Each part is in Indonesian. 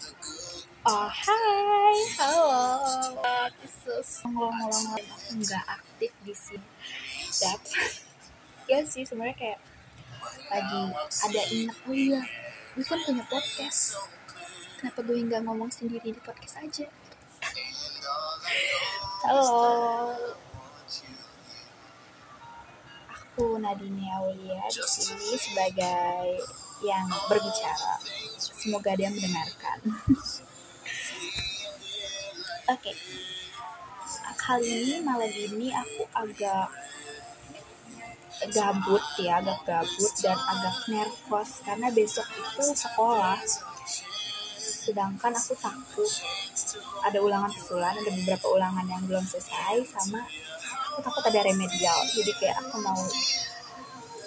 Oh hai, halo. Khusus ngomong-ngomong aku nggak aktif di sini. Dan ya sih sebenarnya kayak lagi ada ingat oh iya gue kan punya podcast. Kenapa gue nggak ngomong sendiri di podcast aja? Halo. Aku Nadine Aulia di sini sebagai yang berbicara semoga dia mendengarkan. Oke. Okay. kali ini malam ini aku agak gabut ya agak gabut dan agak nervous karena besok itu sekolah. Sedangkan aku takut ada ulangan susulan ada beberapa ulangan yang belum selesai sama aku takut ada remedial. Jadi kayak aku mau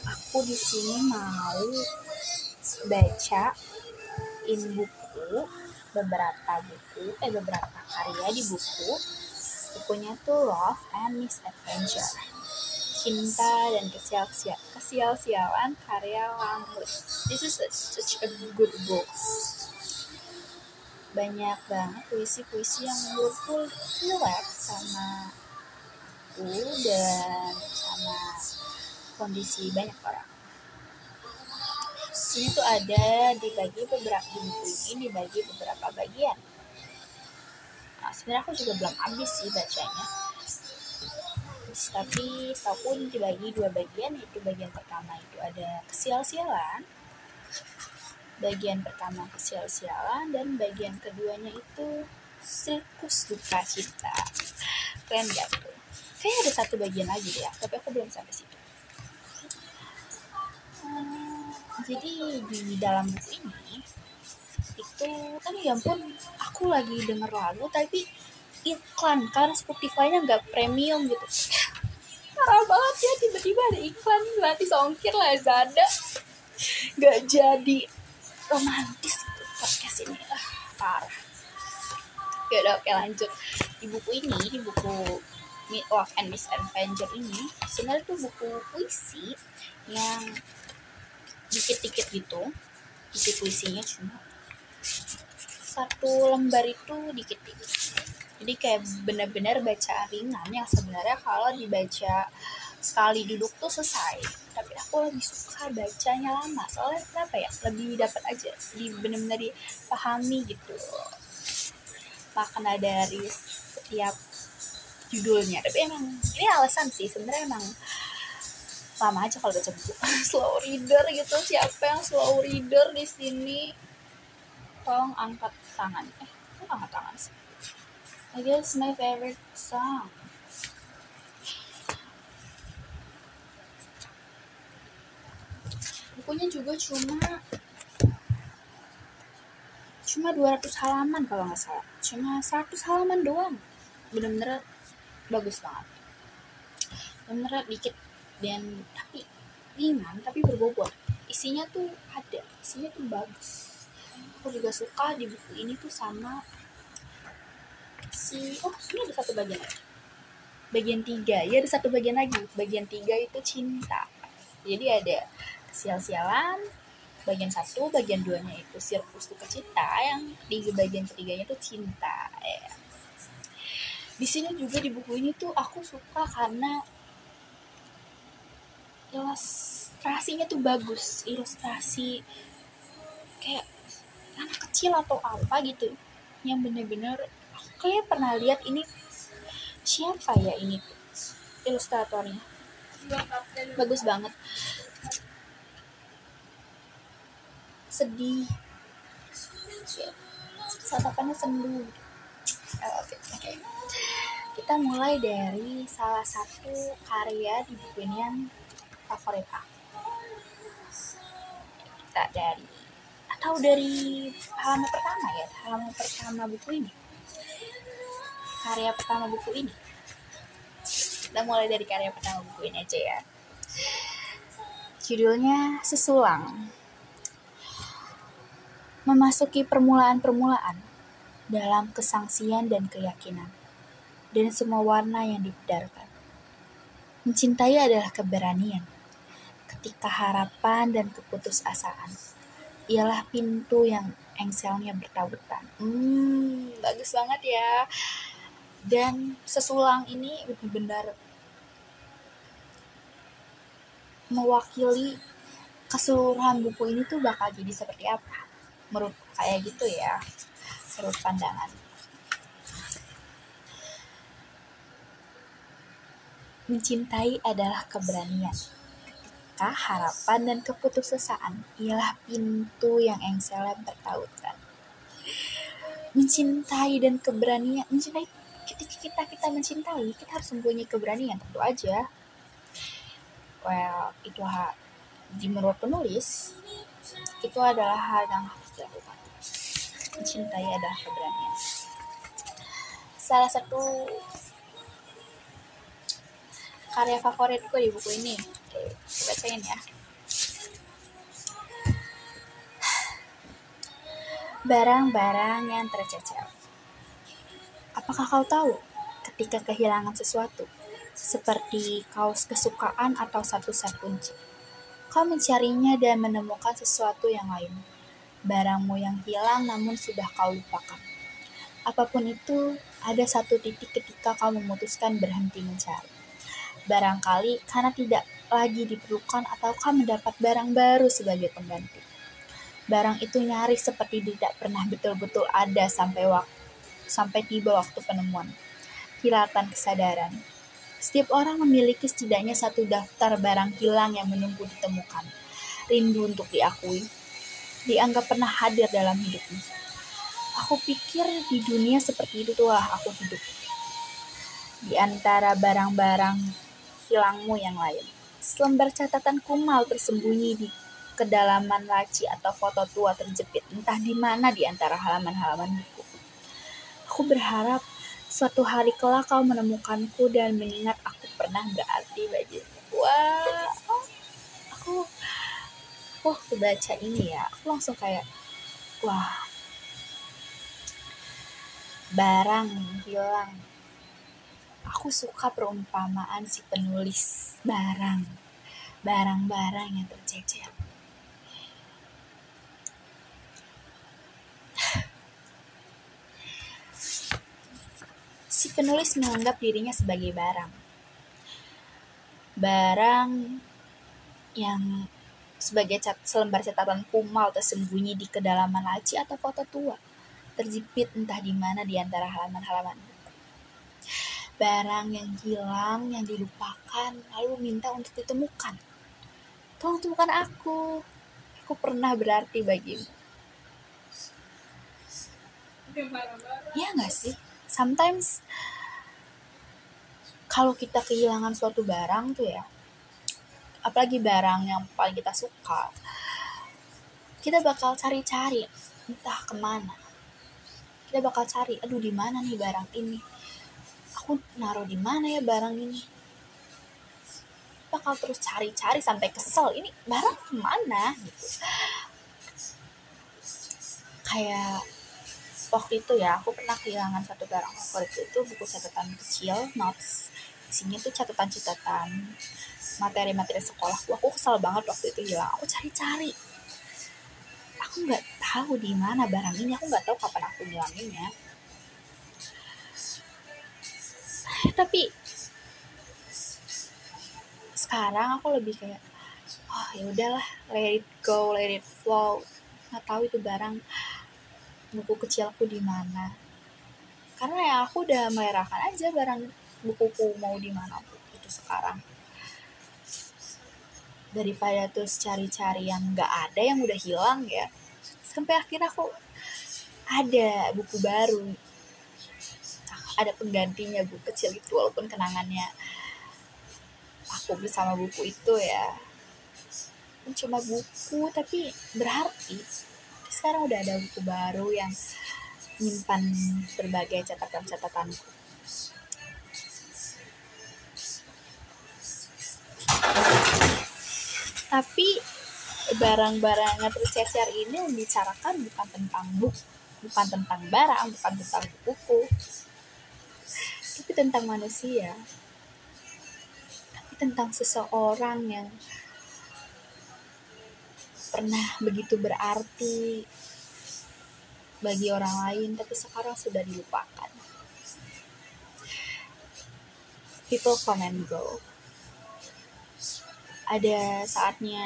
aku di sini mau baca in buku beberapa buku eh beberapa karya di buku bukunya tuh Love and Misadventure cinta dan kesial-sial kesial-sialan karya Langus. This is a, such a good books. Banyak banget puisi-puisi yang menurutku relate sama aku dan sama kondisi banyak orang. Sini tuh ada dibagi beberapa di buku ini dibagi beberapa bagian. Nah, sebenarnya aku juga belum habis sih bacanya. Tapi setahu dibagi dua bagian yaitu bagian pertama itu ada kesial-sialan bagian pertama kesial-sialan dan bagian keduanya itu sirkus duka cita. Keren gak tuh? Kayaknya ada satu bagian lagi ya tapi aku belum sampai situ jadi di dalam buku ini itu kan ya ampun aku lagi denger lagu tapi iklan karena Spotify-nya nggak premium gitu. Parah banget ya tiba-tiba ada iklan nanti songkir lah Zada. Nggak jadi romantis gitu podcast ini. Ah parah. Ya udah oke lanjut. Di buku ini di buku Love and Misadventure ini sebenarnya tuh buku puisi yang dikit-dikit gitu. Isi puisinya cuma satu lembar itu dikit-dikit. Jadi kayak benar-benar baca ringan yang sebenarnya kalau dibaca sekali duduk tuh selesai. Tapi aku lebih suka bacanya lama soalnya kenapa ya? Lebih dapat aja di benar-benar dipahami gitu. Makna dari setiap judulnya. Tapi emang ini alasan sih sebenarnya emang lama aja kalau baca buku slow reader gitu siapa yang slow reader di sini tolong angkat tangan eh kok angkat tangan sih I guess my favorite song. Bukunya juga cuma cuma 200 halaman kalau nggak salah. Cuma 100 halaman doang. Bener-bener bagus banget. Bener-bener dikit dan tapi ringan tapi berbobot. Isinya tuh ada, isinya tuh bagus. Aku juga suka di buku ini tuh sama si oh ini ada satu bagian bagian tiga ya ada satu bagian lagi bagian tiga itu cinta jadi ada sial-sialan bagian satu bagian duanya itu sirkus tuh cinta yang di bagian ketiganya itu cinta ya. di sini juga di buku ini tuh aku suka karena ilustrasinya tuh bagus ilustrasi kayak anak kecil atau apa gitu yang bener-bener kayak pernah lihat ini siapa ya ini ilustratornya? Bagus banget. Sedih. Tatapannya sendu. Oke okay. kita mulai dari salah satu karya di buku ini yang favorit aku kita dari atau dari halaman pertama ya halaman pertama buku ini. Karya pertama buku ini. Kita mulai dari karya pertama buku ini aja ya. Judulnya Sesulang. Memasuki permulaan-permulaan dalam kesangsian dan keyakinan dan semua warna yang dibedarkan mencintai adalah keberanian ketika harapan dan keputusasaan ialah pintu yang engselnya bertautan. Hmm, bagus banget ya. Dan sesulang ini benar-benar mewakili keseluruhan buku ini tuh bakal jadi seperti apa menurut kayak gitu ya menurut pandangan mencintai adalah keberanian ketika harapan dan keputusasaan ialah pintu yang engselnya bertautan mencintai dan keberanian mencintai ketika kita kita mencintai kita harus mempunyai keberanian tentu aja. Well itu hak di menurut penulis itu adalah hal yang harus dilakukan. Mencintai adalah keberanian. Salah satu karya favoritku di buku ini oke bacain ya barang-barang yang tercecer apakah kau tahu ketika kehilangan sesuatu seperti kaos kesukaan atau satu set kunci. Kau mencarinya dan menemukan sesuatu yang lain. Barangmu yang hilang namun sudah kau lupakan. Apa pun itu, ada satu titik ketika kau memutuskan berhenti mencari. Barangkali karena tidak lagi diperlukan atau kau mendapat barang baru sebagai pengganti. Barang itu nyaris seperti tidak pernah betul-betul ada sampai waktu sampai tiba waktu penemuan. Kilatan kesadaran setiap orang memiliki setidaknya satu daftar barang hilang yang menunggu ditemukan. Rindu untuk diakui, dianggap pernah hadir dalam hidupmu. Aku pikir di dunia seperti itu lah aku hidup. Di antara barang-barang hilangmu yang lain. Selembar catatan kumal tersembunyi di kedalaman laci atau foto tua terjepit entah di mana di antara halaman-halaman buku. Aku berharap Suatu hari kelak kau menemukanku dan mengingat aku pernah berarti bagimu. Wah, aku, aku waktu baca ini ya, aku langsung kayak, wah, barang hilang. Aku suka perumpamaan si penulis barang, barang-barang yang tercecer. si penulis menganggap dirinya sebagai barang. Barang yang sebagai cat, selembar catatan kumal tersembunyi di kedalaman laci atau foto tua, terjepit entah di mana di antara halaman-halaman Barang yang hilang, yang dilupakan, lalu minta untuk ditemukan. Tolong temukan aku. Aku pernah berarti bagimu. Ya nggak sih? sometimes kalau kita kehilangan suatu barang tuh ya apalagi barang yang paling kita suka kita bakal cari-cari entah ke mana kita bakal cari aduh di mana nih barang ini aku naruh di mana ya barang ini? Bakal terus cari-cari sampai kesel. Ini barang ke mana? Gitu kayak waktu itu ya aku pernah kehilangan satu barang favorit itu buku catatan kecil notes. Isinya tuh catatan-catatan materi-materi sekolahku aku. Kesal banget waktu itu hilang aku cari-cari. Aku nggak tahu di mana barang ini. Aku nggak tahu kapan aku ngilanginnya tapi sekarang aku lebih kayak oh ya udahlah let it go let it flow. Nggak tahu itu barang buku kecilku di mana. Karena ya aku udah merahkan aja barang bukuku mau di mana itu sekarang. Daripada terus cari-cari yang nggak ada yang udah hilang ya sampai akhirnya aku ada buku baru ada penggantinya buku kecil itu walaupun kenangannya aku bersama buku itu ya cuma buku tapi berarti sekarang udah ada buku baru yang menyimpan berbagai catatan-catatanku. Tapi barang-barang yang tercecer ini membicarakan bukan tentang buku, bukan tentang barang, bukan tentang buku, tapi tentang manusia, tapi tentang seseorang yang pernah begitu berarti bagi orang lain, tapi sekarang sudah dilupakan. People come and go. Ada saatnya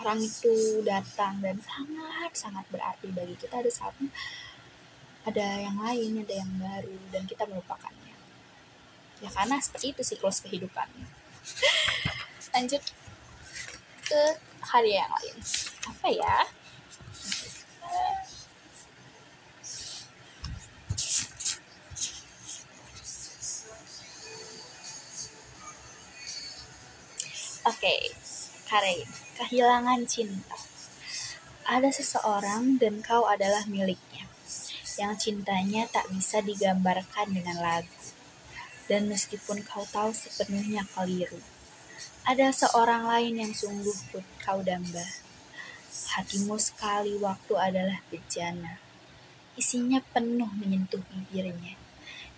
orang itu datang dan sangat-sangat berarti bagi kita. Ada saatnya ada yang lain, ada yang baru, dan kita melupakannya. Ya karena seperti itu siklus kehidupan. Lanjut ke hari yang lain. Apa ya? Oke, okay. Kare, kehilangan cinta. Ada seseorang dan kau adalah miliknya, yang cintanya tak bisa digambarkan dengan lagu. Dan meskipun kau tahu sepenuhnya keliru, ada seorang lain yang sungguh pun kau damba. Hatimu sekali waktu adalah bejana. Isinya penuh menyentuh bibirnya.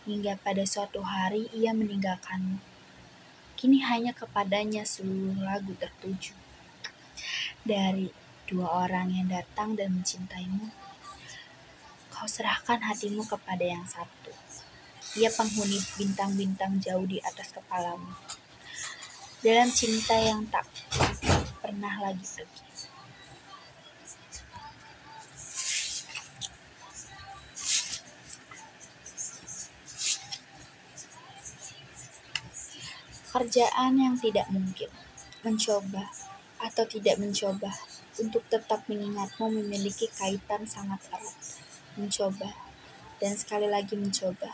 Hingga pada suatu hari ia meninggalkanmu Kini hanya kepadanya seluruh lagu tertuju. Dari dua orang yang datang dan mencintaimu, kau serahkan hatimu kepada yang satu. Ia penghuni bintang-bintang jauh di atas kepalamu. Dalam cinta yang tak pernah lagi pergi. Pekerjaan yang tidak mungkin, mencoba atau tidak mencoba untuk tetap mengingatmu memiliki kaitan sangat erat. Mencoba dan sekali lagi mencoba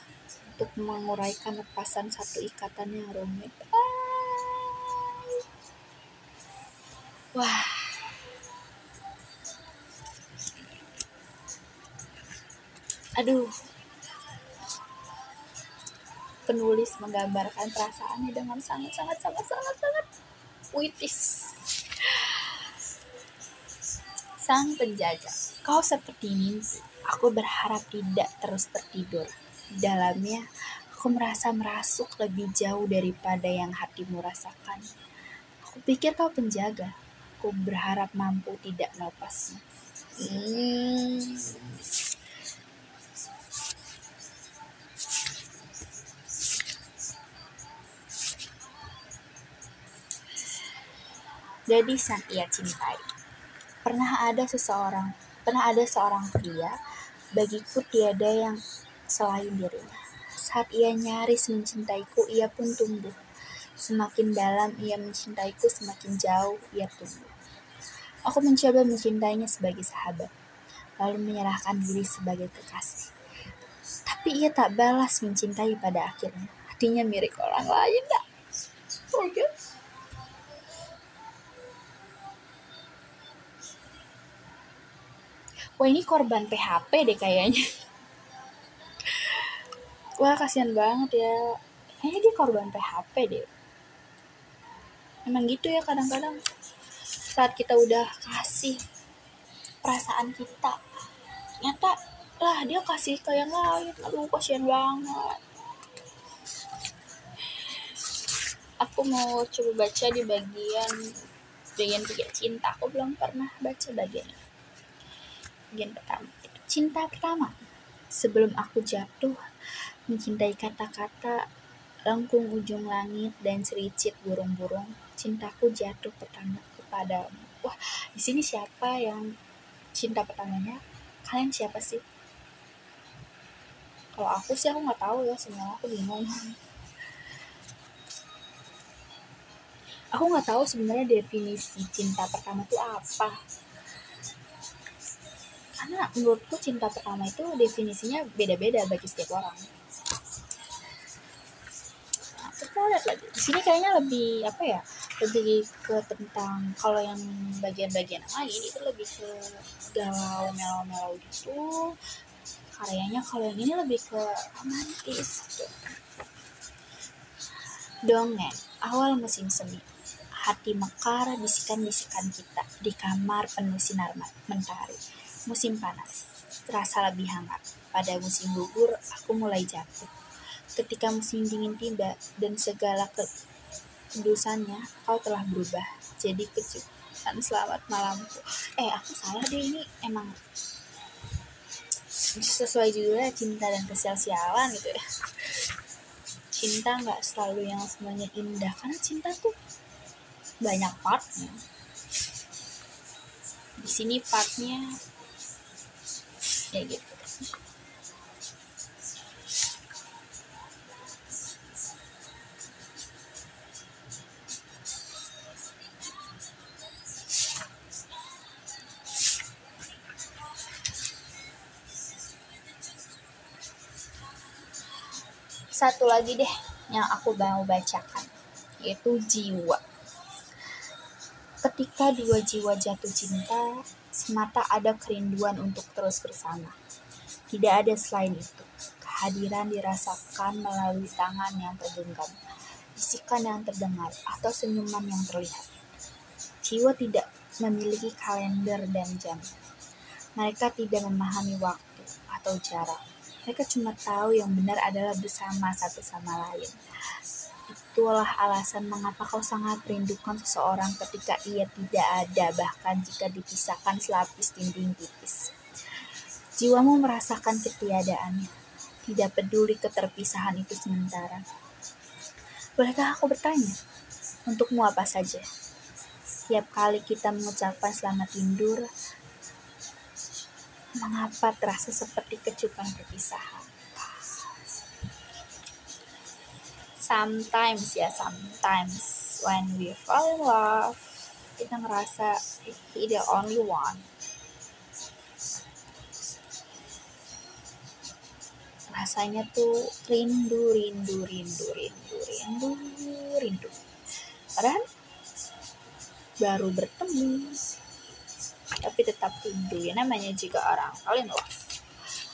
untuk menguraikan lepasan satu ikatan yang rumit. Wah. Aduh, penulis menggambarkan perasaannya dengan sangat sangat sangat sangat sangat puitis. Sang penjaga, kau seperti mimpi. Aku berharap tidak terus tertidur. Di dalamnya, aku merasa merasuk lebih jauh daripada yang hatimu rasakan. Aku pikir kau penjaga. Aku berharap mampu tidak melepasnya. Hmm. gadis yang ia cintai. Pernah ada seseorang, pernah ada seorang pria, bagiku tiada yang selain dirinya. Saat ia nyaris mencintaiku, ia pun tumbuh. Semakin dalam ia mencintaiku, semakin jauh ia tumbuh. Aku mencoba mencintainya sebagai sahabat, lalu menyerahkan diri sebagai kekasih. Tapi ia tak balas mencintai pada akhirnya. Hatinya mirip orang lain, tak? Oh, okay. Wah ini korban PHP deh kayaknya. Wah kasihan banget ya. Kayaknya dia korban PHP deh. Emang gitu ya kadang-kadang. Saat kita udah kasih perasaan kita nyata lah dia kasih ke yang lain. Aduh kasihan banget. Aku mau coba baca di bagian bagian tiga cinta. Aku belum pernah baca bagian ini bagian pertama cinta pertama. Sebelum aku jatuh mencintai kata-kata lengkung ujung langit dan sericit burung-burung cintaku jatuh pertama kepadamu. Wah di sini siapa yang cinta pertamanya? Kalian siapa sih? Kalau aku sih aku nggak tahu ya semua aku bingung. Aku nggak tahu sebenarnya definisi cinta pertama itu apa karena menurutku cinta pertama itu definisinya beda-beda bagi setiap orang. Nah, kita lihat lagi. Di sini kayaknya lebih apa ya lebih ke tentang kalau yang bagian-bagian lain itu lebih ke galau melo-melo gitu. Karyanya kalau yang ini lebih ke romantis gitu. dongeng. Awal musim semi. Hati mekar bisikan-bisikan kita. Di kamar penuh sinar mentari Musim panas, terasa lebih hangat. Pada musim gugur, aku mulai jatuh. Ketika musim dingin tiba dan segala kedusannya, kau telah berubah. Jadi kejutan selamat malamku. Eh, aku salah deh ini emang sesuai judulnya cinta dan kesial-sialan gitu ya cinta nggak selalu yang semuanya indah karena cinta tuh banyak partnya di sini partnya ya gitu. Satu lagi deh yang aku mau bacakan yaitu jiwa ketika dua jiwa jatuh cinta semata ada kerinduan untuk terus bersama. Tidak ada selain itu. Kehadiran dirasakan melalui tangan yang tergenggam bisikan yang terdengar atau senyuman yang terlihat. Jiwa tidak memiliki kalender dan jam. Mereka tidak memahami waktu atau jarak. Mereka cuma tahu yang benar adalah bersama satu sama lain. Itulah alasan mengapa kau sangat merindukan seseorang ketika ia tidak ada, bahkan jika dipisahkan selapis dinding tipis. Jiwamu merasakan ketiadaannya, tidak peduli keterpisahan itu sementara. Bolehkah aku bertanya, untukmu apa saja? Setiap kali kita mengucapkan selamat tidur, mengapa terasa seperti kecupan perpisahan. Sometimes ya, sometimes when we fall in love, kita ngerasa he the only one. Rasanya tuh rindu, rindu, rindu, rindu, rindu, rindu. Padahal baru bertemu tapi tetap rindu ya namanya juga orang kalian loh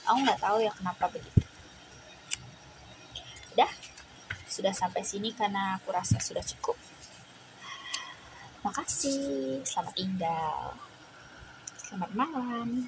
aku nggak tahu ya kenapa begitu udah sudah sampai sini karena aku rasa sudah cukup. Makasih. Selamat tinggal. Selamat malam